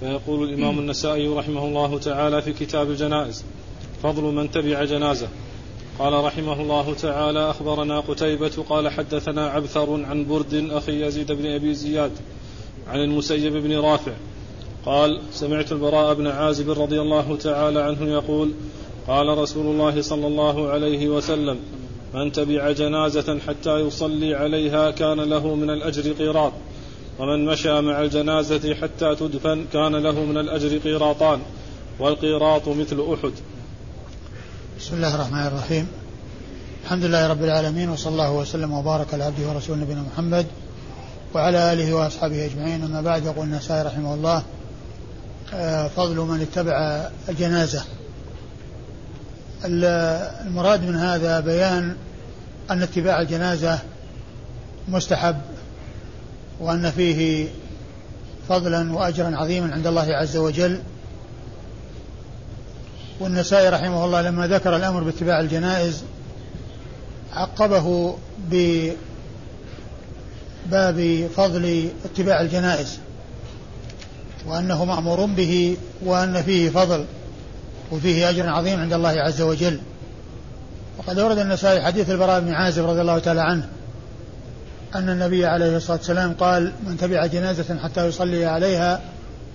فيقول الإمام النسائي رحمه الله تعالى في كتاب الجنائز فضل من تبع جنازة. قال رحمه الله تعالى أخبرنا قتيبة قال حدثنا عبثر عن برد أخي يزيد بن أبي زياد عن المسيب بن رافع قال سمعت البراء بن عازب رضي الله تعالى عنه يقول قال رسول الله صلى الله عليه وسلم من تبع جنازة حتى يصلي عليها كان له من الأجر قيراط. ومن مشى مع الجنازة حتى تدفن كان له من الأجر قيراطان والقيراط مثل أحد. بسم الله الرحمن الرحيم. الحمد لله رب العالمين وصلى الله وسلم وبارك على عبده ورسوله نبينا محمد وعلى آله وأصحابه أجمعين. أما بعد يقول النسائي رحمه الله آه، فضل من اتبع الجنازه المراد من هذا بيان أن اتباع الجنازة مستحب. وأن فيه فضلا واجرا عظيما عند الله عز وجل. والنسائي رحمه الله لما ذكر الأمر باتباع الجنائز عقبه بباب فضل اتباع الجنائز وأنه مأمور به وأن فيه فضل وفيه أجر عظيم عند الله عز وجل. وقد ورد النسائي حديث البراء بن عازب رضي الله تعالى عنه أن النبي عليه الصلاة والسلام قال من تبع جنازة حتى يصلي عليها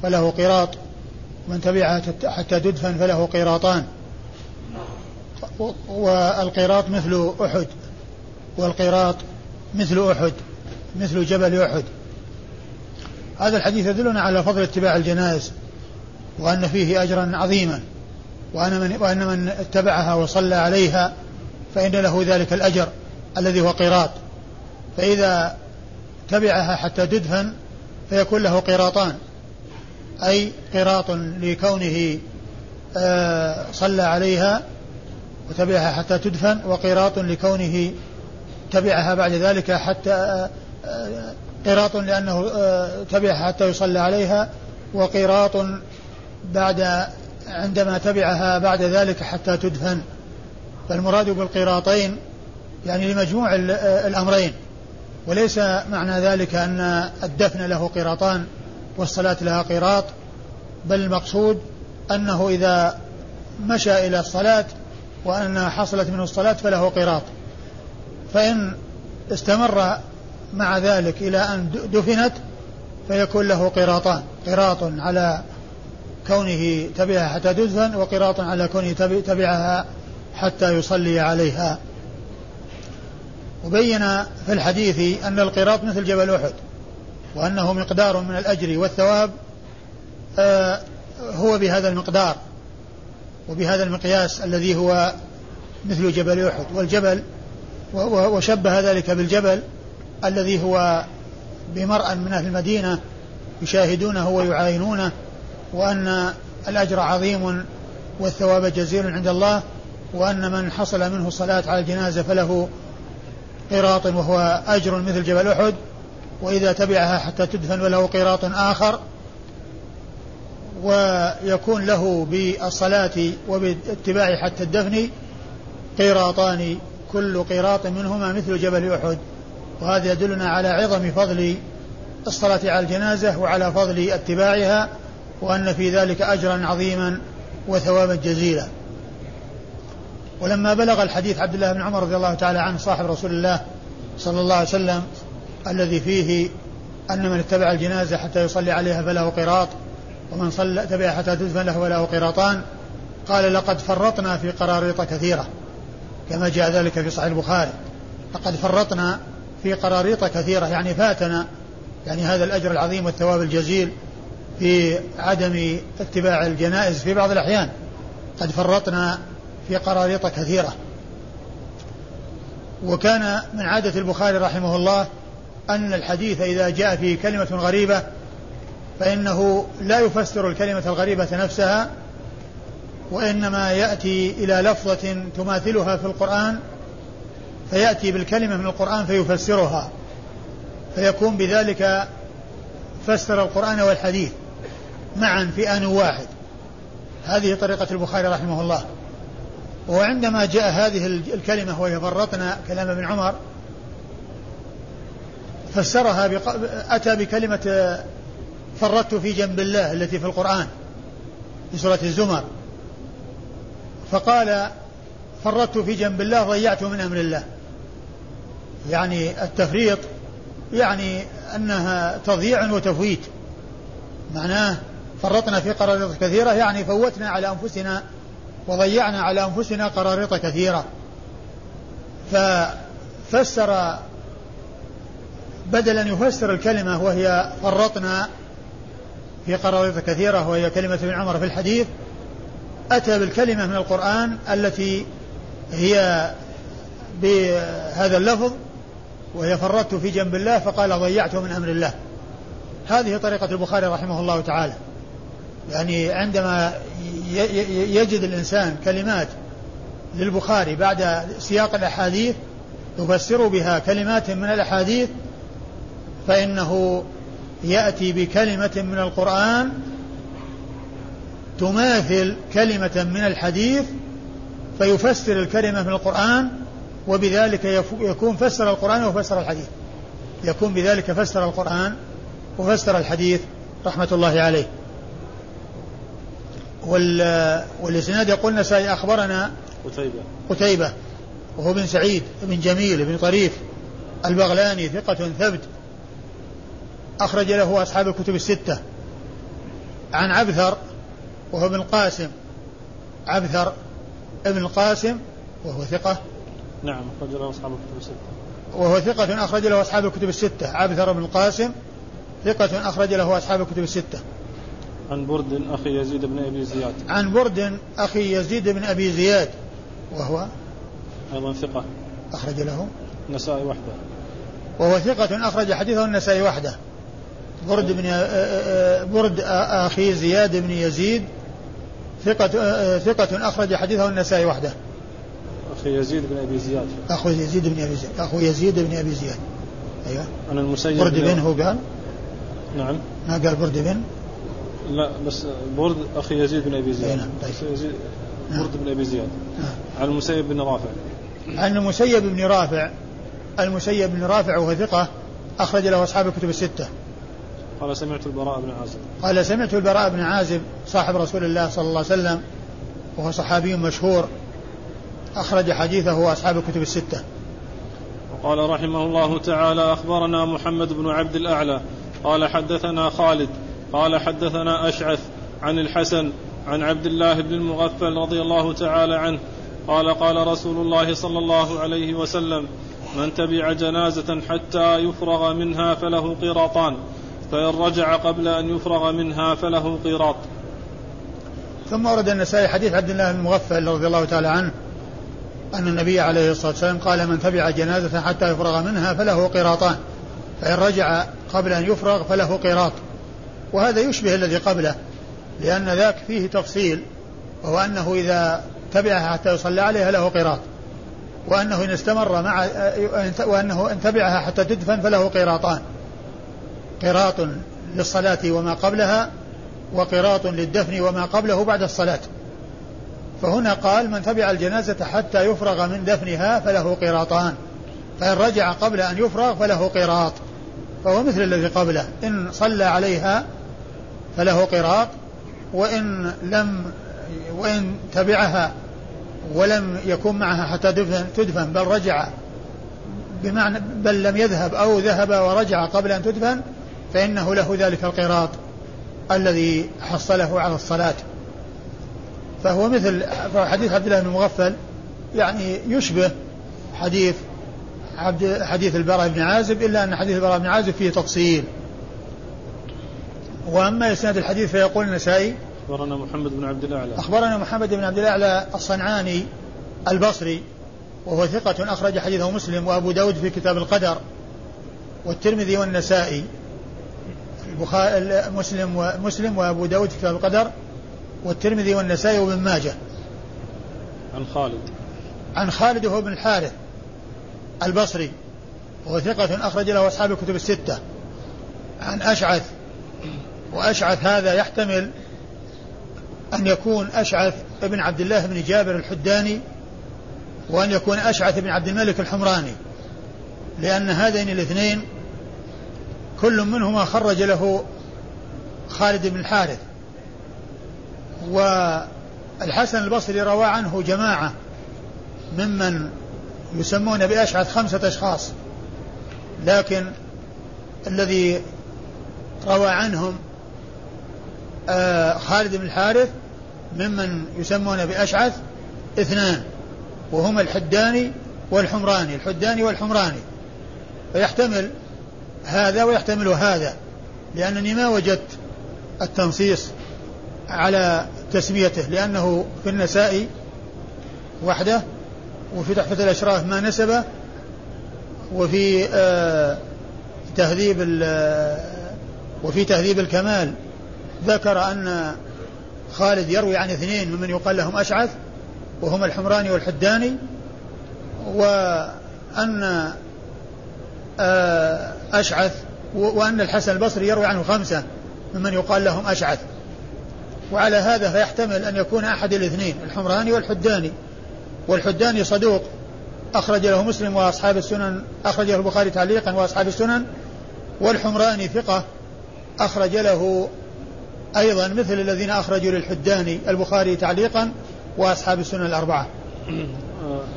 فله قراط من تبعها حتى تدفن فله قيراطان والقيراط مثل أحد والقيراط مثل أحد مثل جبل أحد. هذا الحديث يدلنا على فضل اتباع الجنائز وأن فيه أجرا عظيما وأن من, وأن من اتبعها وصلى عليها فإن له ذلك الأجر الذي هو قيراط فإذا تبعها حتى تدفن فيكون له قيراطان أي قراط لكونه آه، صلى عليها وتبعها حتى تدفن وقراط لكونه تبعها بعد ذلك حتى آه، آه، قراط لأنه تبعها حتى يصلى عليها وقراط بعد عندما تبعها بعد ذلك حتى تدفن. فالمراد بالقراطين يعني لمجموع الأمرين. وليس معنى ذلك أن الدفن له قراطان والصلاة لها قراط بل المقصود أنه إذا مشى إلى الصلاة وأنها حصلت منه الصلاة فله قراط. فإن استمر مع ذلك إلى أن دفنت فيكون له قراطان قراط على كونه تبعها حتى تدفن وقراط على كونه تبعها حتى يصلي عليها. وبين في الحديث أن القراط مثل جبل أحد وأنه مقدار من الأجر والثواب آه، هو بهذا المقدار وبهذا المقياس الذي هو مثل جبل أحد. والجبل وشبه ذلك بالجبل الذي هو بمرأ من أهل المدينة يشاهدونه ويعاينونه وأن الأجر عظيم والثواب جزيل عند الله وأن من حصل منه الصلاة على الجنازة فله قراط وهو أجر مثل جبل أحد وإذا تبعها حتى تدفن وله قيراط آخر ويكون له بالصلاة وباتباع حتى الدفن قيراطان كل قيراط منهما مثل جبل أحد. وهذا يدلنا على عظم فضل الصلاة على الجنازة وعلى فضل اتباعها وأن في ذلك أجرا عظيما وثوابا جزيلا. ولما بلغ الحديث عبد الله بن عمر رضي الله تعالى عنه صاحب رسول الله صلى الله عليه وسلم الذي فيه أن من اتبع الجنازة حتى يصلي عليها فله قراط ومن صلى تبع حتى تدفن له فله قراطان. قال لقد فرطنا في قراريط كثيرة كما جاء ذلك في صحيح البخاري. لقد فرطنا في قراريط كثيرة يعني فاتنا يعني هذا الأجر العظيم والثواب الجزيل في عدم اتباع الجنائز في بعض الأحيان. قد فرطنا في قراريط كثيرة وكان من عادة البخاري رحمه الله أن الحديث إذا جاء فيه كلمة غريبة فإنه لا يفسر الكلمة الغريبة نفسها وإنما يأتي إلى لفظة تماثلها في القرآن فيأتي بالكلمة من القرآن فيفسرها فيكون بذلك فسر القرآن والحديث معا في آن واحد. هذه طريقة البخاري رحمه الله. وعندما جاء هذه الكلمة وهي فرطنا كلام ابن عمر فسرها بق... أتى بكلمة فرطت في جنب الله التي في القرآن في سورة الزمر. فقال فرطت في جنب الله ضيعت من أمر الله. يعني التفريط يعني أنها تضييع وتفويت. معناه فرطنا في قراريط كثيرة يعني فوتنا على أنفسنا وضيعنا على أنفسنا قراريط كثيرة. ففسر بدل أن يفسر الكلمة وهي فرطنا في قراريط كثيرة وهي كلمة ابن عمر في الحديث. أتى بالكلمة من القرآن التي هي بهذا اللفظ وهي فرطت في جنب الله فقال ضيعت من أمر الله. هذه طريقة البخاري رحمه الله تعالى. يعني عندما يجد الإنسان كلمات للبخاري بعد سياق الأحاديث يفسر بها كلمات من الأحاديث فإنه يأتي بكلمة من القرآن تماثل كلمة من الحديث فيفسر الكلمة من القرآن وبذلك يكون فسر القرآن وفسر الحديث. يكون بذلك فسر القرآن وفسر الحديث رحمة الله عليه. والإسناد يقول النسائي أخبرنا قتيبة. قتيبة وهو بن سعيد بن جميل بن طريف البغلاني ثقة ثبت أخرج له أصحاب الكتب الستة. عن عبثر وهو ابن القاسم عبثر ابن القاسم وهو ثقة. نعم أخرج له أصحاب الكتب الستة. وهو ثقة أخرج له أصحاب الكتب الستة عبثر بن القاسم ثقة أخرج له أصحاب الكتب الستة. عن برد أخي يزيد بن أبي زياد. عن برد أخي يزيد بن أبي زياد وهو أيضا ثقة. أخرج له. النسائي وحده. وهو ثقة أخرج حديثه النسائي وحده. برد بن برد أخي زياد بن يزيد ثقة ثقة أخرج حديثه النسائي وحده. أخي يزيد بن أبي زياد. أخو يزيد بن أبي زياد أخو يزيد بن أبي زياد. أيوه. عن المسيب برد بن هو قال؟ نعم. ما قال برد بن لا بس برد أخي يزيد بن أبي زياد. نعم طيب. يزيد برد بن أبي زياد. عن المسيب بن رافع. عن المسيب بن رافع. المسيب بن رافع وهو ثقة أخرج له أصحاب الكتب الستة. قال سمعت البراء بن عازب. قال سمعت البراء بن عازب صاحب رسول الله صلى الله عليه وسلم وهو صحابي مشهور. أخرج حديثه أصحاب الكتب الستة. وقال رحمه الله تعالى أخبرنا محمد بن عبد الأعلى قال حدثنا خالد قال حدثنا أشعث عن الحسن عن عبد الله بن المغفل رضي الله تعالى عنه قال قال رسول الله صلى الله عليه وسلم من تبع جنازة حتى يفرغ منها فله قيراطان فإن رجع قبل أن يفرغ منها فله قيراط. ثم ورد النسائي حديث عبد الله بن المغفل رضي الله تعالى عنه أن النبي عليه الصلاة والسلام قال من تبع جنازة حتى يفرغ منها فله قيراطان فإن رجع قبل أن يفرغ فله قيراط. وهذا يشبه الذي قبله لأن ذاك فيه تفصيل وهو أنه إذا تبعها حتى يصلى عليها له قيراط وأنه إن استمر مع وأنه إن تبعها حتى تدفن فله قيراطان قراط للصلاة وما قبلها وقراط للدفن وما قبله بعد الصلاة. فهنا قال من تبع الجنازة حتى يفرغ من دفنها فله قراطان. فإن رجع قبل أن يفرغ فله قراط. فهو مثل الذي قبله. إن صلى عليها فله قراط وإن لم وإن تبعها ولم يكن معها حتى تدفن, تدفن بل رجع بمعنى بل لم يذهب أو ذهب ورجع قبل أن تدفن فإنه له ذلك القراط الذي حصله على الصلاة. فهو مثل حديث عبد الله بن المغفل يعني يشبه حديث عبد حديث البراء بن عازب إلا أن حديث البراء بن عازب فيه تفصيل. وأما إسناد الحديث فيقول النسائي أخبرنا محمد بن عبد الأعلى. أخبرنا محمد بن عبد الأعلى الصنعاني البصري وهو ثقة أخرج حديثه مسلم وأبو داود في كتاب القدر والترمذي والنسائي البخاري مسلم ومسلم وأبو داود في كتاب القدر والترمذي والنسائي وابن ماجه. عن خالد. عن خالد وهو بن الحارث البصري وهو ثقة أخرج له أصحاب الكتب الستة. عن أشعث وأشعث هذا يحتمل أن يكون أشعث ابن عبد الله بن جابر الحداني وأن يكون أشعث بن عبد الملك الحمراني لأن هذين الاثنين كل منهما خرج له خالد بن الحارث. والحسن البصري روى عنه جماعة ممن يسمون بأشعث خمسة أشخاص لكن الذي روى عنهم خالد بن الحارث ممن يسمون بأشعث اثنان وهما الحداني والحمراني الحداني والحمراني. فيحتمل هذا ويحتمل هذا لأنني ما وجدت التنصيص على تسميته لأنه في النساء وحده وفي تحفة الأشراف ما نسبه وفي آه تهذيب وفي تهذيب الكمال. ذكر أن خالد يروي عن اثنين ممن يقال لهم أشعث وهما الحمراني والحداني وأن آه، أشعث وأن الحسن البصري يروي عنه خمسة ممن يقال لهم أشعث. وعلى هذا فيحتمل أن يكون أحد الاثنين الحمراني والحداني. والحداني صدوق أخرج له مسلم وأصحاب السنن أخرج له البخاري تعليقا وأصحاب السنن. والحمراني ثقة أخرج له أيضا مثل الذين أخرجوا للحداني البخاري تعليقا وأصحاب السنن الأربعة.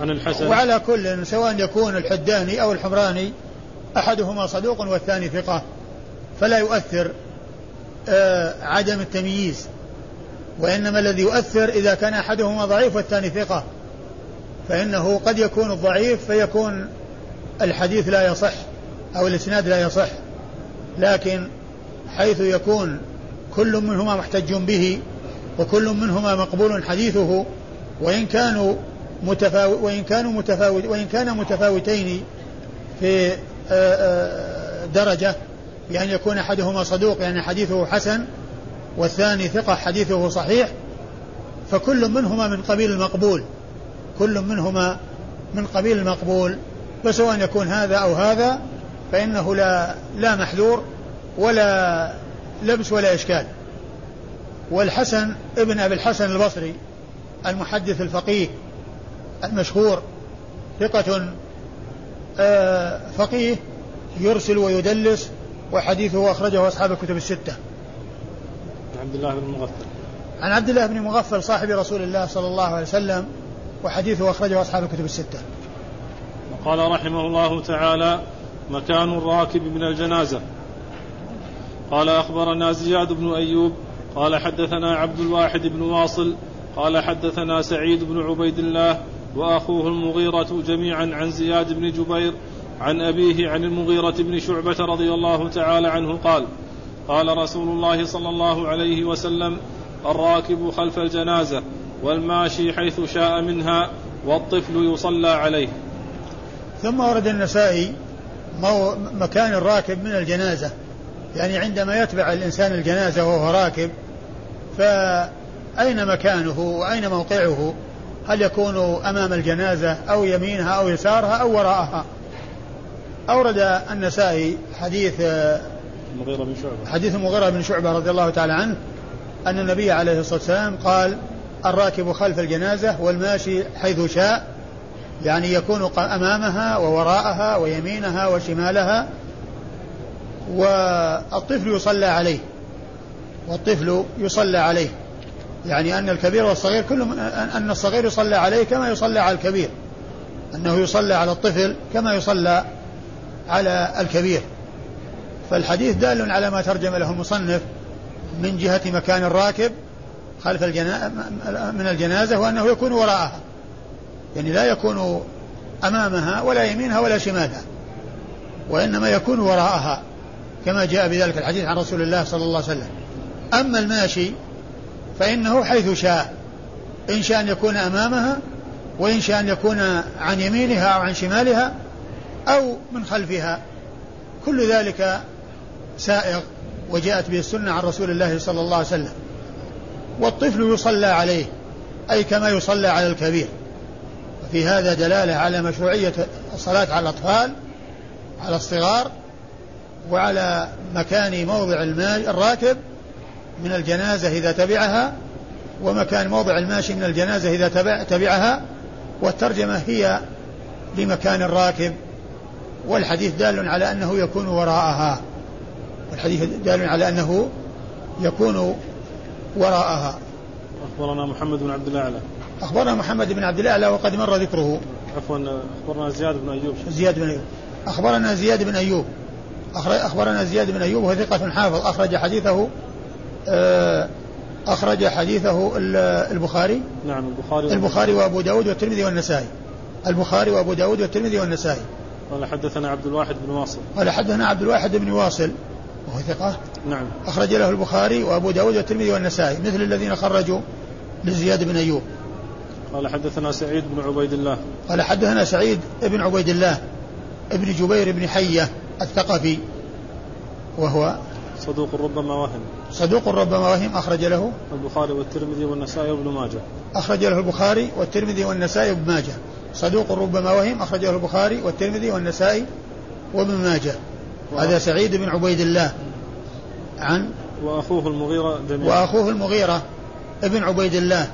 عن الحسن. وعلى كل سواء يكون الحداني أو الحمراني أحدهما صدوق والثاني ثقة. فلا يؤثر آه، عدم التمييز. وإنما الذي يؤثر إذا كان أحدهما ضعيف والثاني ثقة. فإنه قد يكون الضعيف فيكون الحديث لا يصح أو الإسناد لا يصح. لكن حيث يكون كل منهما محتج به وكل منهما مقبول حديثه وإن كانوا متفاوت وإن كانوا متفاوت وإن كان متفاوتين في آه، آه، درجة بأن يكون أحدهما صدوق يعني حديثه حسن والثاني ثقة حديثه صحيح فكل منهما من قبيل المقبول كل منهما من قبيل المقبول فسواء يكون هذا أو هذا فإنه لا لا محذور ولا لبس ولا إشكال. والحسن ابن أبي الحسن البصري المحدث الفقيه المشهور ثقة آه، فقيه يرسل ويدلس وحديثه أخرجه أصحاب الكتب الستة. عن عبد الله بن مغفل. عن عبد الله بن مغفل صاحب رسول الله صلى الله عليه وسلم وحديثه أخرجه أصحاب الكتب الستة. وقال رحمه الله تعالى مكان الراكب من الجنازة. قال أخبرنا زياد بن أيوب قال حدثنا عبد الواحد بن واصل قال حدثنا سعيد بن عبيد الله وأخوه المغيرة جميعا عن زياد بن جبير عن أبيه عن المغيرة بن شعبة رضي الله تعالى عنه قال قال رسول الله صلى الله عليه وسلم الراكب خلف الجنازة والماشي حيث شاء منها والطفل يصلى عليه. ثم ورد النسائي مكان الراكب من الجنازة. يعني عندما يتبع الإنسان الجنازة وهو راكب فأين مكانه وأين موقعه؟ هل يكون أمام الجنازة أو يمينها أو يسارها أو وراءها؟ أورد النسائي حديث المغيرة بن شعبة. حديث المغيرة بن شعبة رضي الله تعالى عنه أن النبي عليه الصلاة والسلام قال الراكب خلف الجنازة والماشي حيث شاء. يعني يكون أمامها ووراءها ويمينها وشمالها والطفل يصلى عليه. والطفل يصلى عليه. يعني أن الكبير والصغير كل أن الصغير يصلى عليه كما يصلى على الكبير. أنه يصلى على الطفل كما يصلى على الكبير. فالحديث دال على ما ترجم له المصنف من جهة مكان الراكب خلف الجنا... من الجنازة وأنه يكون وراءها. يعني لا يكون أمامها ولا يمينها ولا شمالها. وإنما يكون وراءها. كما جاء بذلك الحديث عن رسول الله صلى الله عليه وسلم. أما الماشي فإنه حيث شاء إن شاء أن يكون أمامها وإن شاء أن يكون عن يمينها أو عن شمالها أو من خلفها. كل ذلك سائغ وجاءت به السنة عن رسول الله صلى الله عليه وسلم. والطفل يصلى عليه أي كما يصلى على الكبير. وفي هذا دلالة على مشروعية الصلاة على الأطفال على الصغار وعلى مكان موضع الراكب من الجنازة إذا تبعها ومكان موضع الماشي من الجنازة إذا تبع تبعها والترجمة هي لمكان الراكب والحديث دال على أنه يكون وراءها. والحديث دال على أنه يكون وراءها. أخبرنا محمد بن عبد الأعلى. أخبرنا محمد بن عبد الأعلى وقد مر ذكره. عفوا أخبرنا زياد بن أيوب. زياد بن أيوب. أخبرنا زياد بن أيوب. أخبرنا زياد بن أيوب وهو ثقة حافظ أخرج حديثه آه، أخرج حديثه البخاري. نعم البخاري البخاري وأبو داود والترمذي والنسائي. البخاري وأبو داود والترمذي والنسائي. قال حدثنا عبد الواحد بن واصل. قال حدثنا عبد الواحد بن واصل وهو ثقة. نعم. أخرج له البخاري وأبو داود والترمذي والنسائي مثل الذين خرجوا لزياد بن أيوب. قال حدثنا سعيد بن عبيد الله. قال حدثنا سعيد بن عبيد الله ابن جبير بن حية الثقفي وهو صدوق ربما وهم. صدوق ربما وهم أخرج له البخاري والترمذي والنسائي وابن ماجه. أخرج له البخاري والترمذي والنسائي وابن ماجه. صدوق ربما وهم أخرج له البخاري والترمذي والنسائي وابن ماجه. هذا سعيد بن عبيد الله. عن وأخوه المغيرة جميعا. وأخوه المغيرة ابن عبيد الله.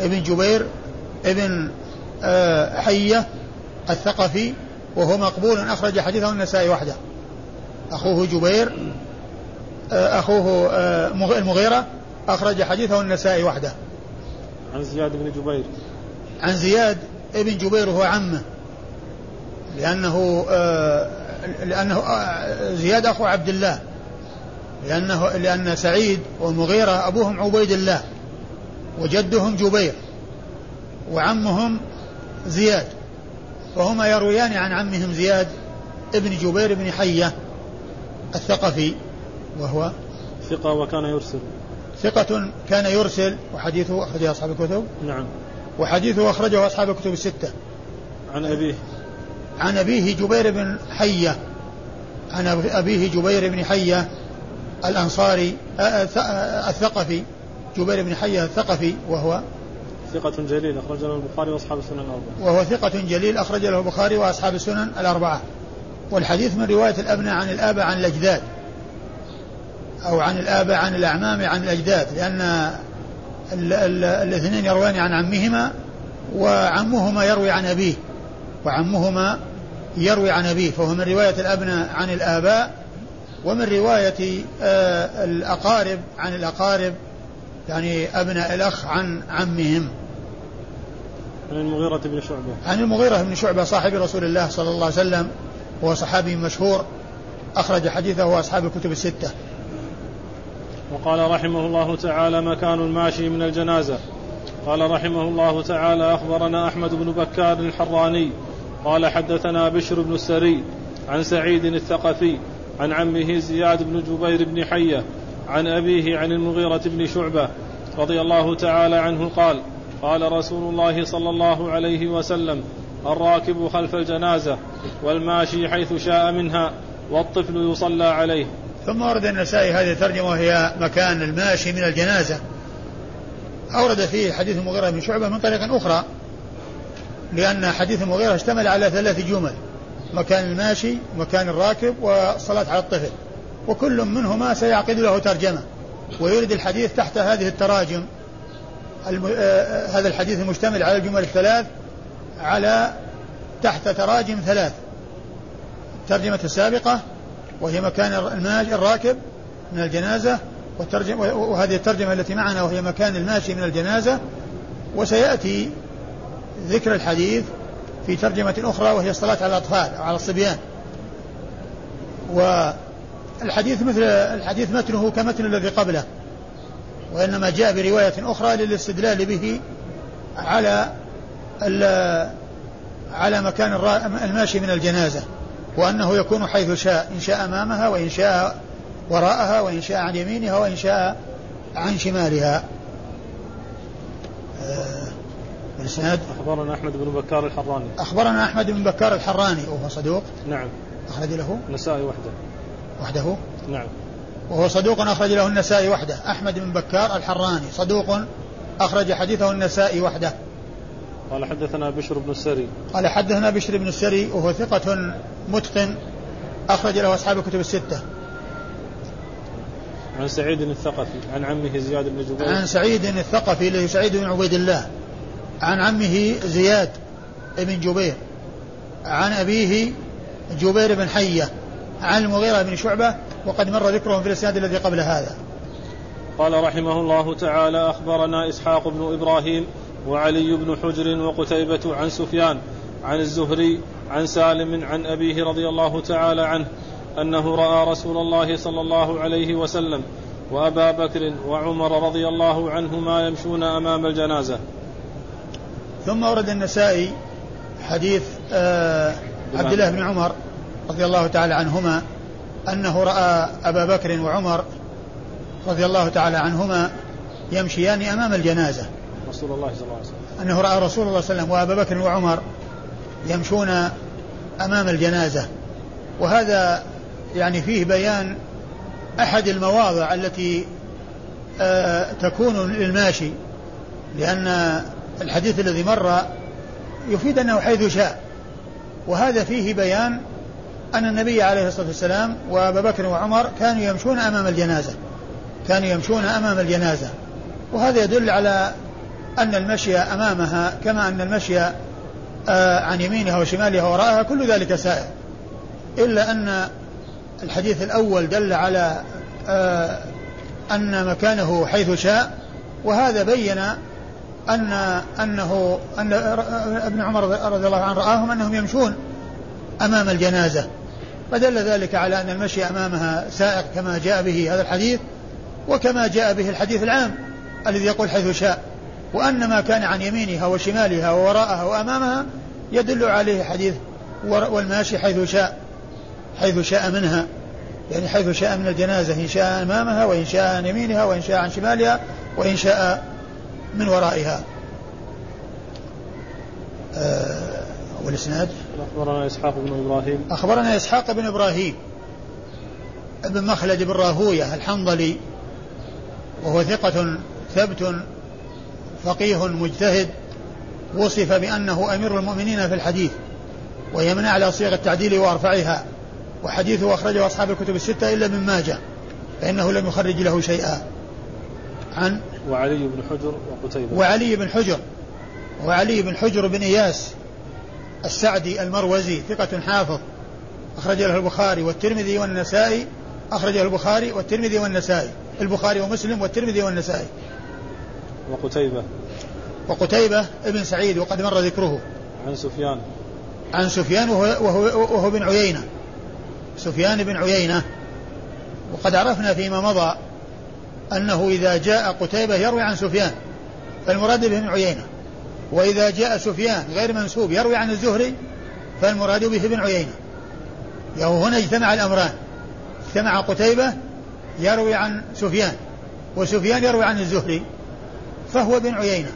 ابن جبير ابن آه، حية الثقفي وهو مقبول أخرج حديثه النسائي وحده. أخوه جبير آه، أخوه آه، المغيرة أخرج حديثه النسائي وحده. عن زياد بن جبير. عن زياد ابن جبير وهو عمه. لأنه لأنه زياد أخو عبد الله. لأنه لأن سعيد والمغيرة أبوهم عبيد الله. وجدهم جبير. وعمهم زياد. وهما يرويان عن عمهم زياد ابن جبير بن حية الثقفي وهو ثقة وكان يرسل. ثقة كان يرسل وحديثه أخرجه أصحاب الكتب. نعم. وحديثه أخرجه أصحاب الكتب الستة. عن أبيه. عن أبيه جبير بن حية. عن أبيه جبير بن حية الأنصاري الثقفي. جبير بن حية الثقفي وهو ثقة جليل أخرج له البخاري وأصحاب السنن الأربعة. وهو ثقة جليل أخرج له البخاري وأصحاب السنن الأربعة. والحديث من رواية الأبناء عن الآباء عن الأجداد أو عن الآباء عن الأعمام عن الأجداد لأن الاثنين يروان عن عمهما وعمهما يروي عن أبيه. وعمهما يروي عن أبيه فهو من رواية الأبناء عن الآباء ومن رواية آه، الأقارب عن الأقارب يعني أبناء الأخ عن عمهم. عن المغيرة بن شعبة. عن المغيرة بن شعبة صاحب رسول الله صلى الله عليه وسلم وهو صحابي مشهور أخرج حديثه وأصحاب الكتب الستة. وقال رحمه الله تعالى مكان الماشي من الجنازة. قال رحمه الله تعالى أخبرنا أحمد بن بكار الحراني قال حدثنا بشر بن السري عن سعيد الثقفي عن عمه زياد بن جبير بن حية عن أبيه عن المغيرة بن شعبة رضي الله تعالى عنه قال قال رسول الله صلى الله عليه وسلم الراكب خلف الجنازة والماشي حيث شاء منها والطفل يصلى عليه. ثم ورد النسائي هذه الترجمة وهي مكان الماشي من الجنازة. أورد فيه حديث المغيرة بن شعبة من طريق أخرى لأن حديث المغيرة اشتمل على ثلاث جمل مكان الماشي ومكان الراكب والصلاة على الطفل. وكل منهما سيعقد له ترجمة ويرد الحديث تحت هذه التراجم. الم... آه هذا الحديث المشتمل على الجمل الثلاث على تحت تراجم ثلاث. الترجمة السابقة وهي مكان الماشي الراكب من الجنازة والترجمة وهذه الترجمة التي معنا وهي مكان الماشي من الجنازة. وسيأتي ذكر الحديث في ترجمة أخرى وهي الصلاة على الأطفال أو على الصبيان. والحديث مثل الحديث متنه كمتن الذي قبله. وإنما جاء برواية أخرى للاستدلال به على على مكان الماشي من الجنازة وأنه يكون حيث شاء إن شاء أمامها وإن شاء وراءها وإن شاء عن يمينها وإن شاء عن شمالها. آه الإسناد؟ أخبرنا أحمد بن بكار الحراني. أخبرنا أحمد بن بكار الحراني وهو صدوق. نعم. أخرج له؟ النسائي وحده. وحده؟ نعم. وهو صدوق أخرج له النسائي وحده. أحمد بن بكار الحراني صدوق أخرج حديثه النسائي وحده. قال حدثنا بشر بن السري. قال حدثنا بشر بن السري وهو ثقة متقن أخرج له أصحاب الكتب الستة. عن سعيد الثقفي عن عمه زياد بن جبير. عن سعيد الثقفي الذي سعيد بن عبيد الله. عن عمه زياد بن جبير. عن أبيه جبير بن حية. عن المغيرة بن شعبة وقد مر ذكرهم في الإسناد الذي قبل هذا. قال رحمه الله تعالى أخبرنا إسحاق بن إبراهيم وعلي بن حجر وقتيبة عن سفيان عن الزهري عن سالم عن أبيه رضي الله تعالى عنه أنه رأى رسول الله صلى الله عليه وسلم وأبا بكر وعمر رضي الله عنهما يمشون أمام الجنازة. ثم ورد النسائي حديث آه عبد الله بن عمر رضي الله تعالى عنهما أنه رأى أبا بكر وعمر رضي الله تعالى عنهما يمشيان أمام الجنازة. رسول الله صلى الله عليه وسلم. أنه رأى رسول الله صلى الله عليه وسلم وأبا بكر وعمر يمشون أمام الجنازة. وهذا يعني فيه بيان أحد المواضع التي آه تكون للماشي لأن الحديث الذي مر يفيد أنه حيث شاء. وهذا فيه بيان أن النبي عليه الصلاة والسلام وأبا بكر وعمر كانوا يمشون أمام الجنازة. كانوا يمشون أمام الجنازة. وهذا يدل على أن المشي أمامها كما أن المشي آه، عن يمينها وشمالها وراءها كل ذلك سائر. إلا أن الحديث الأول دل على آه، أن مكانه حيث شاء. وهذا بين أن أنه أن ابن عمر رضي الله عنه رآهم أنهم يمشون أمام الجنازة. فدل ذلك على أن المشي أمامها سائق كما جاء به هذا الحديث وكما جاء به الحديث العام الذي يقول حيث شاء. وأن ما كان عن يمينها وشمالها ووراءها وأمامها يدل عليه حديث والماشي حيث شاء حيث شاء منها. يعني حيث شاء من الجنازة إن شاء أمامها وإن شاء عن يمينها وإن شاء عن شمالها وإن شاء من ورائها. آه والإسناد؟ أخبرنا إسحاق بن إبراهيم. أخبرنا إسحاق بن إبراهيم ابن مخلد بن راهوية الحنظلي وهو ثقة ثبت فقيه مجتهد وصف بأنه أمير المؤمنين في الحديث ويمنع على صيغ التعديل وأرفعها وحديثه أخرجه أصحاب الكتب الستة إلا من ماجه فإنه لم يخرج له شيئا. عن وعلي بن حجر وقتيبة. وعلي بن حجر وعلي بن حجر بن إياس السعدي المروزي ثقة حافظ أخرج له البخاري والترمذي والنسائي أخرج له البخاري والترمذي والنسائي البخاري ومسلم والترمذي والنسائي. وقتيبة. وقتيبة ابن سعيد وقد مر ذكره. عن سفيان. عن سفيان وهو, وهو, وهو بن عيينة. سفيان بن عيينة. وقد عرفنا فيما مضى أنه إذا جاء قتيبة يروي عن سفيان فالمراد به بن عيينة. وإذا جاء سفيان غير منسوب يروي عن الزهري فالمراد به بن عيينة. يعني هنا اجتمع الأمران. اجتمع قتيبة يروي عن سفيان وسفيان يروي عن الزهري فهو بن عيينة.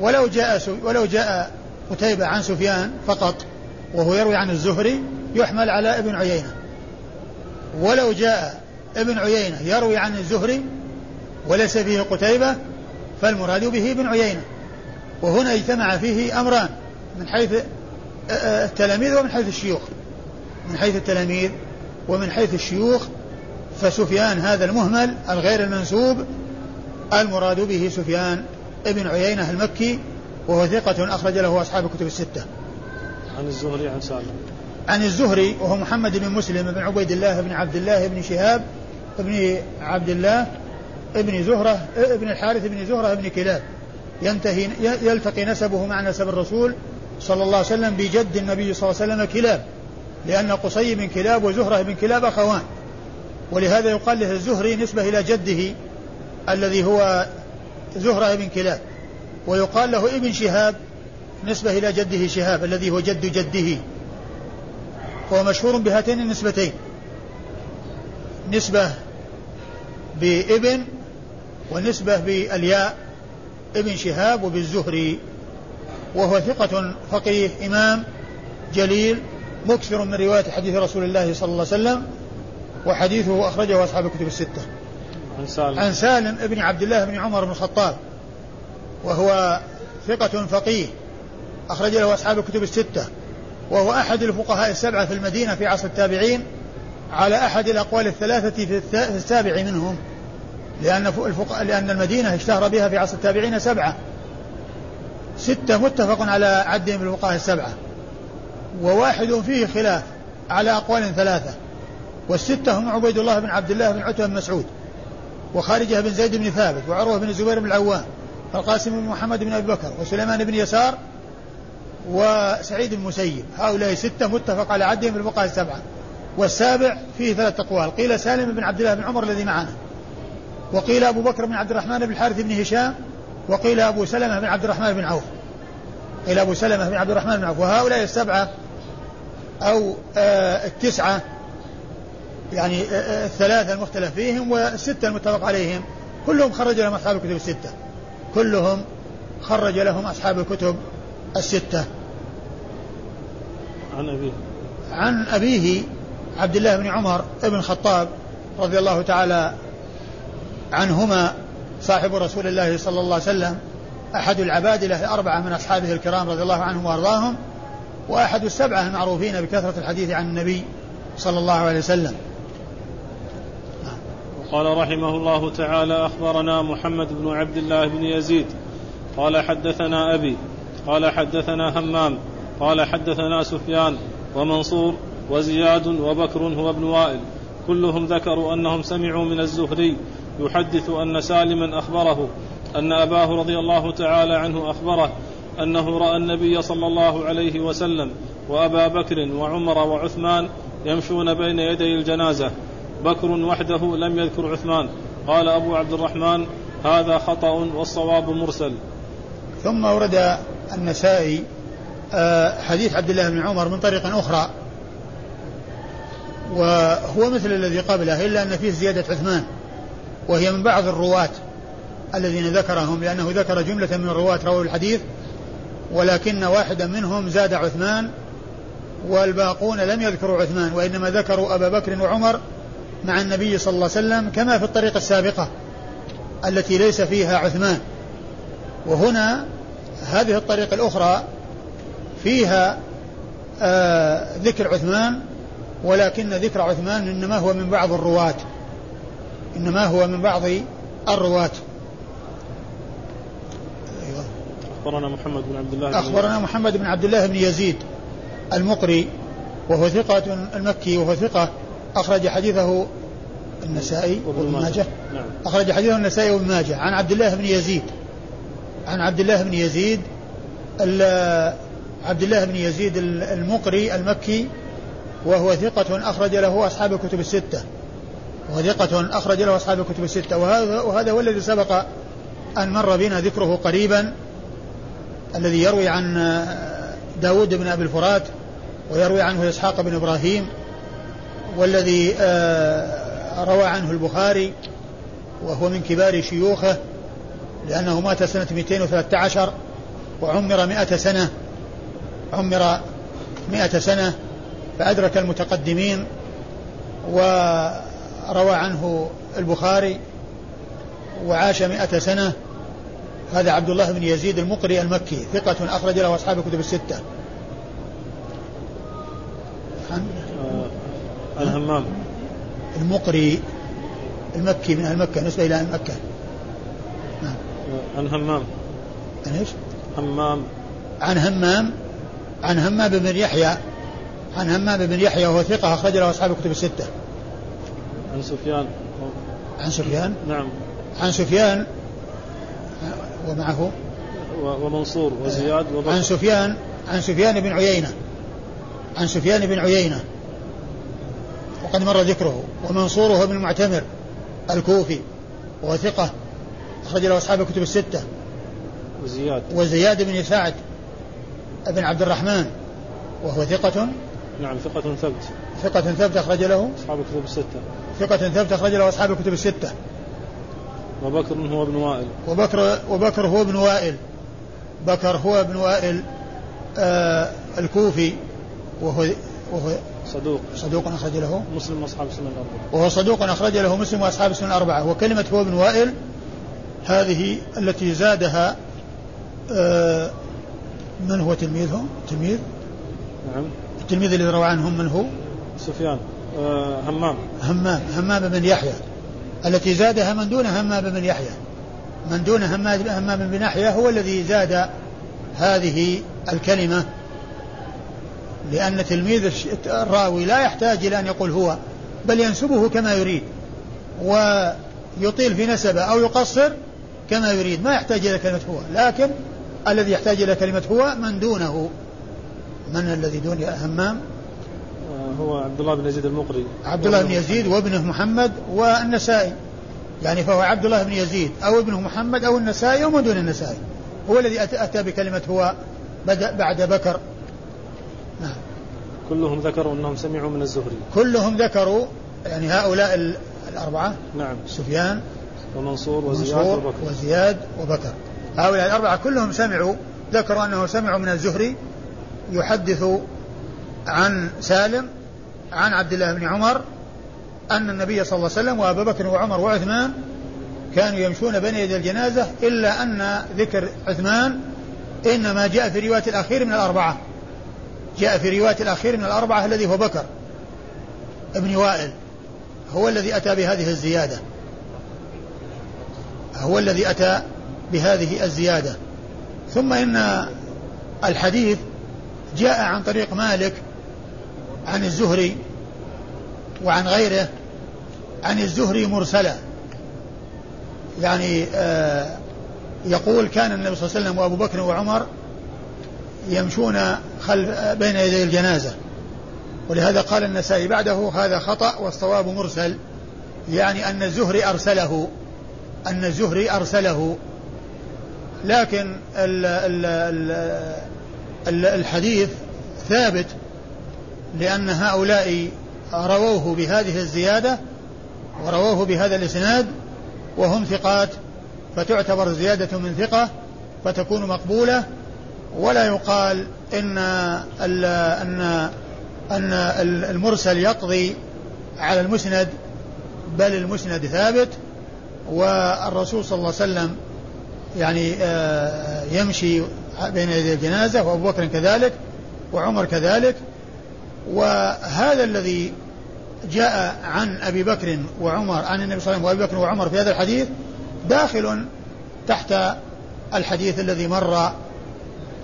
ولو جاء ولو جاء قتيبة عن سفيان فقط وهو يروي عن الزهري يحمل على ابن عيينة. ولو جاء ابن عيينة يروي عن الزهري وليس فيه قتيبة فالمراد به ابن عيينة. وهنا اجتمع فيه أمران من حيث التلاميذ ومن حيث الشيوخ. من حيث التلاميذ ومن حيث الشيوخ فسفيان هذا المهمل الغير المنسوب المراد به سفيان ابن عيينة المكي وهو ثقة أخرج له أصحاب الكتب الستة. عن الزهري عن سالم. عن الزهري وهو محمد بن مسلم بن عبيد الله بن عبد الله بن شهاب بن عبد الله ابن زهرة ابن الحارث بن زهرة بن كلاب. ينتهي يلتقي نسبه مع نسب الرسول صلى الله عليه وسلم بجد النبي صلى الله عليه وسلم كلاب. لأن قصي بن كلاب وزهرة بن كلاب أخوان. ولهذا يقال له الزهري نسبة إلى جده الذي هو زهرة بن كلاب. ويقال له ابن شهاب نسبة إلى جده شهاب الذي هو جد جده. وهو مشهور بهاتين النسبتين. نسبة بابن ونسبة بالياء. ابن شهاب وبالزهري وهو ثقة فقيه إمام جليل مكثر من رواية حديث رسول الله صلى الله عليه وسلم وحديثه أخرجه أصحاب الكتب الستة. عن سالم. عن سالم ابن عبد الله بن عمر بن الخطاب وهو ثقة فقيه أخرج له أصحاب الكتب الستة وهو أحد الفقهاء السبعة في المدينة في عصر التابعين على أحد الأقوال الثلاثة في السابع منهم. لأن. لأن المدينة اشتهر بها في عصر التابعين سبعة. ستة متفق على عدهم بالفقهاء السبعة. وواحد فيه خلاف على أقوال ثلاثة. والستة هم عبيد الله بن عبد الله بن عتبة بن مسعود وخارجة بن زيد بن ثابت وعروة بن الزبير بن العوام والقاسم بن محمد بن أبي بكر وسليمان بن يسار وسعيد المسيب هؤلاء ستة متفق على عدهم بالبقاء السبعة. والسابع فيه ثلاث أقوال. قيل سالم بن عبد الله بن عمر الذي معنا. وقيل أبو بكر بن عبد الرحمن بن الحارث بن هشام وقيل أبو سلمة بن عبد الرحمن بن عوف. قيل أبو سلمة بن عبد الرحمن بن عوف. وهؤلاء السبعة أو آه التسعة يعني آه, آه، الثلاثة المختلف فيهم والستة المتفق عليهم كلهم خرج لهم أصحاب الكتب الستة. كلهم خرج لهم أصحاب الكتب الستة. عن أبيه. عن أبيه عبد الله بن عمر بن الخطاب رضي الله تعالى عنهما صاحب رسول الله صلى الله عليه وسلم أحد العبادلة الأربعة من أصحابه الكرام رضي الله عنهم وأرضاهم وأحد السبعة المعروفين بكثرة الحديث عن النبي صلى الله عليه وسلم. قال رحمه الله تعالى أخبرنا محمد بن عبد الله بن يزيد. قال حدثنا أبي. قال حدثنا همام. قال حدثنا سفيان ومنصور وزياد وبكر هو ابن وائل. كلهم ذكروا أنهم سمعوا من الزهري يحدث أن سالما أخبره أن أباه رضي الله تعالى عنه أخبره أنه رأى النبي صلى الله عليه وسلم وأبا بكر وعمر وعثمان يمشون بين يدي الجنازة. بكر وحده لم يذكر عثمان. قال أبو عبد الرحمن هذا خطأ والصواب مرسل. ثم ورد النسائي آه، حديث عبد الله بن عمر من طريق أخرى. وهو مثل الذي قبله إلا أن فيه زيادة عثمان. وهي من بعض الرواة الذين ذكرهم لأنه ذكر جملة من الرواة رووا الحديث ولكن واحدا منهم زاد عثمان والباقون لم يذكروا عثمان وإنما ذكروا أبا بكر وعمر مع النبي صلى الله عليه وسلم كما في الطريق السابقة التي ليس فيها عثمان. وهنا هذه الطريقة الأخرى فيها آه ذكر عثمان ولكن ذكر عثمان إنما هو من بعض الرواة. إنما هو من بعض الرواة. أيوة. أخبرنا محمد بن عبد الله أخبرنا محمد بن عبد الله بن يزيد المقري وهو ثقة المكي وهو ثقة أخرج حديثه النسائي وابن ماجه. نعم. أخرج حديثه النسائي وابن ماجه. عن عبد الله بن يزيد. عن عبد الله بن يزيد عبد الله بن يزيد المقري المكي وهو ثقة أخرج له أصحاب الكتب الستة. وهو ثقة أخرج له أصحاب الكتب الستة. وهذا وهذا هو الذي سبق أن مر بنا ذكره قريبا الذي يروي عن داود بن أبي الفرات ويروي عنه إسحاق بن إبراهيم والذي آه، روى عنه البخاري وهو من كبار شيوخه لأنه مات سنة 213 وعمر مئة سنة. عمر مئة سنة فأدرك المتقدمين وروى عنه البخاري وعاش مئة سنة. هذا عبد الله بن يزيد المقري المكي ثقة أخرج له أصحاب الكتب الستة. عن الهمام. المقري المكي من أهل مكة نسبة إلى مكة. نعم عن همام. عن إيش؟ همام. عن همام عن همام بن يحيى عن همام بن يحيى وهو ثقة أخرج له أصحاب الكتب الستة. عن سفيان. عن سفيان؟ نعم. عن سفيان؟ ومعه؟ ومنصور وزياد وبكر. عن سفيان عن سفيان بن عيينة. عن سفيان بن عيينة. وقد مر ذكره. ومنصور هو بن المعتمر الكوفي. وهو ثقة. أخرج له أصحاب الكتب الستة. وزياد. وزياد بن سعد بن عبد الرحمن. وهو ثقة. نعم ثقة ثبت. ثقة ثبت أخرج له. أصحاب الكتب الستة. ثقة ثبت أخرج له أصحاب الكتب الستة. وبكر هو ابن وائل. وبكر وبكر هو ابن وائل. بكر هو ابن وائل آه الكوفي. وهو وهو صدوق. صدوق أخرج له. مسلم وأصحاب السنة الأربعة. وهو صدوق أخرج له مسلم وأصحاب السنة الأربعة. وكلمة هو ابن وائل هذه التي زادها آه من هو تلميذهم؟ تلميذ؟ نعم. التلميذ الذي روى عنهم من هو؟ سفيان. همام. همام همام بن يحيى. التي زادها من دون همام بن يحيى. من دون همام بن يحيى هو الذي زاد هذه الكلمة. لأن تلميذ الراوي لا يحتاج إلى أن يقول هو بل ينسبه كما يريد. يطيل في نسبه أو يقصر كما يريد. ما يحتاج إلى كلمة هو. لكن الذي يحتاج إلى كلمة هو من دونه. من الذي دون همام؟ آه، هو عبد الله بن يزيد المقري. عبد الله بن يزيد وابنه محمد والنسائي. يعني فهو عبد الله بن يزيد أو ابنه محمد أو النسائي أو من دون النسائي. هو الذي أتى بكلمة هو بدأ بعد بكر. نعم. كلهم ذكروا أنهم سمعوا من الزهري. كلهم ذكروا يعني هؤلاء الأربعة نعم. سفيان ومنصور وزياد وبكر. وزياد وبكر. هؤلاء الأربعة كلهم سمعوا ذكروا أنه سمعوا من الزهري يحدث عن سالم عن عبد الله بن عمر أن النبي صلى الله عليه وسلم وأبا بكر وعمر وعثمان كانوا يمشون بين يدي الجنازة إلا أن ذكر عثمان إنما جاء في رواية الأخير من الأربعة. جاء في رواية الأخير من الأربعة الذي هو بكر ابن وائل. هو الذي أتى بهذه الزيادة. هو الذي أتى بهذه الزيادة. ثم إن الحديث جاء عن طريق مالك عن الزهري وعن غيره عن الزهري مرسلا. يعني آه يقول كان النبي صلى الله عليه وسلم وأبو بكر وعمر يمشون خلف بين يدي الجنازة. ولهذا قال النسائي بعده هذا خطأ والصواب مرسل. يعني أن الزهري أرسله أن الزهري أرسله. لكن ال ال ال الحديث ثابت. لأن هؤلاء رووه بهذه الزيادة ورووه بهذا الإسناد وهم ثقات فتعتبر زيادة من ثقة فتكون مقبولة. ولا يقال إن أن أن المرسل يقضي على المسند بل المسند ثابت. والرسول صلى الله عليه وسلم يعني آه، يمشي بين يدي الجنازة وأبو بكر كذلك وعمر كذلك. وهذا الذي جاء عن أبي بكر وعمر عن النبي صلى الله عليه وسلم وأبي بكر وعمر في هذا الحديث داخل تحت الحديث الذي مر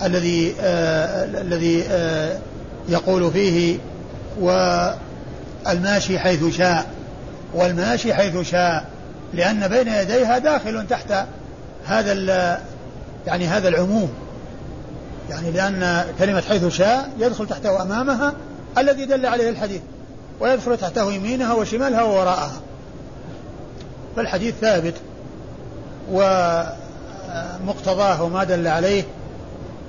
الذي آه الذي آه يقول فيه والماشي حيث شاء والماشي حيث شاء لأن بين يديها داخل تحت هذا يعني هذا العموم. يعني لأن كلمة حيث شاء يدخل تحته وأمامها الذي دل عليه الحديث ويدخل تحته يمينها وشمالها ووراءها. فالحديث ثابت ومقتضاه وما دل عليه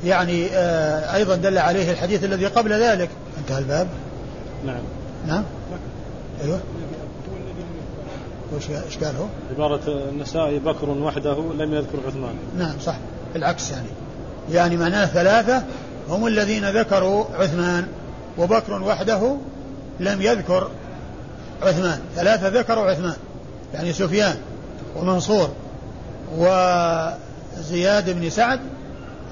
يعني آه، أيضا دل عليه الحديث الذي قبل ذلك. انتهى الباب. نعم. نعم؟ أيوه. وش إيش قال هو؟ عبارة النسائي بكر وحده لم يذكر عثمان. نعم صح. العكس يعني. يعني معناه ثلاثة هم الذين ذكروا عثمان. وبكر وحده لم يذكر عثمان. ثلاثة ذكروا عثمان يعني سفيان ومنصور وزياد بن سعد.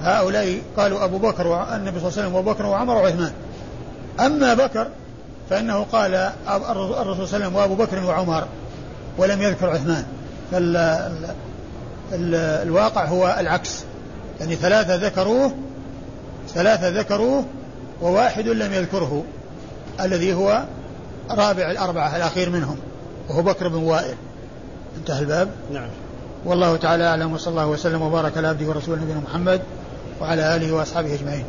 هؤلاء قالوا أبو بكر والنبي صلى الله عليه وسلم وأبو بكر وعمر وعثمان. أما بكر فإنه قال الرسول صلى الله عليه وسلم وأبو بكر وعمر ولم يذكر عثمان. فالواقع هو العكس. يعني ثلاثة ذكروه ثلاثة ذكروه وواحد لم يذكره الذي هو رابع الأربعة الأخير منهم وهو بكر بن وائل. انتهى الباب. نعم. والله تعالى أعلم وصلى الله وسلم وبارك على عبده ورسوله نبينا محمد وعلى آله وأصحابه أجمعين.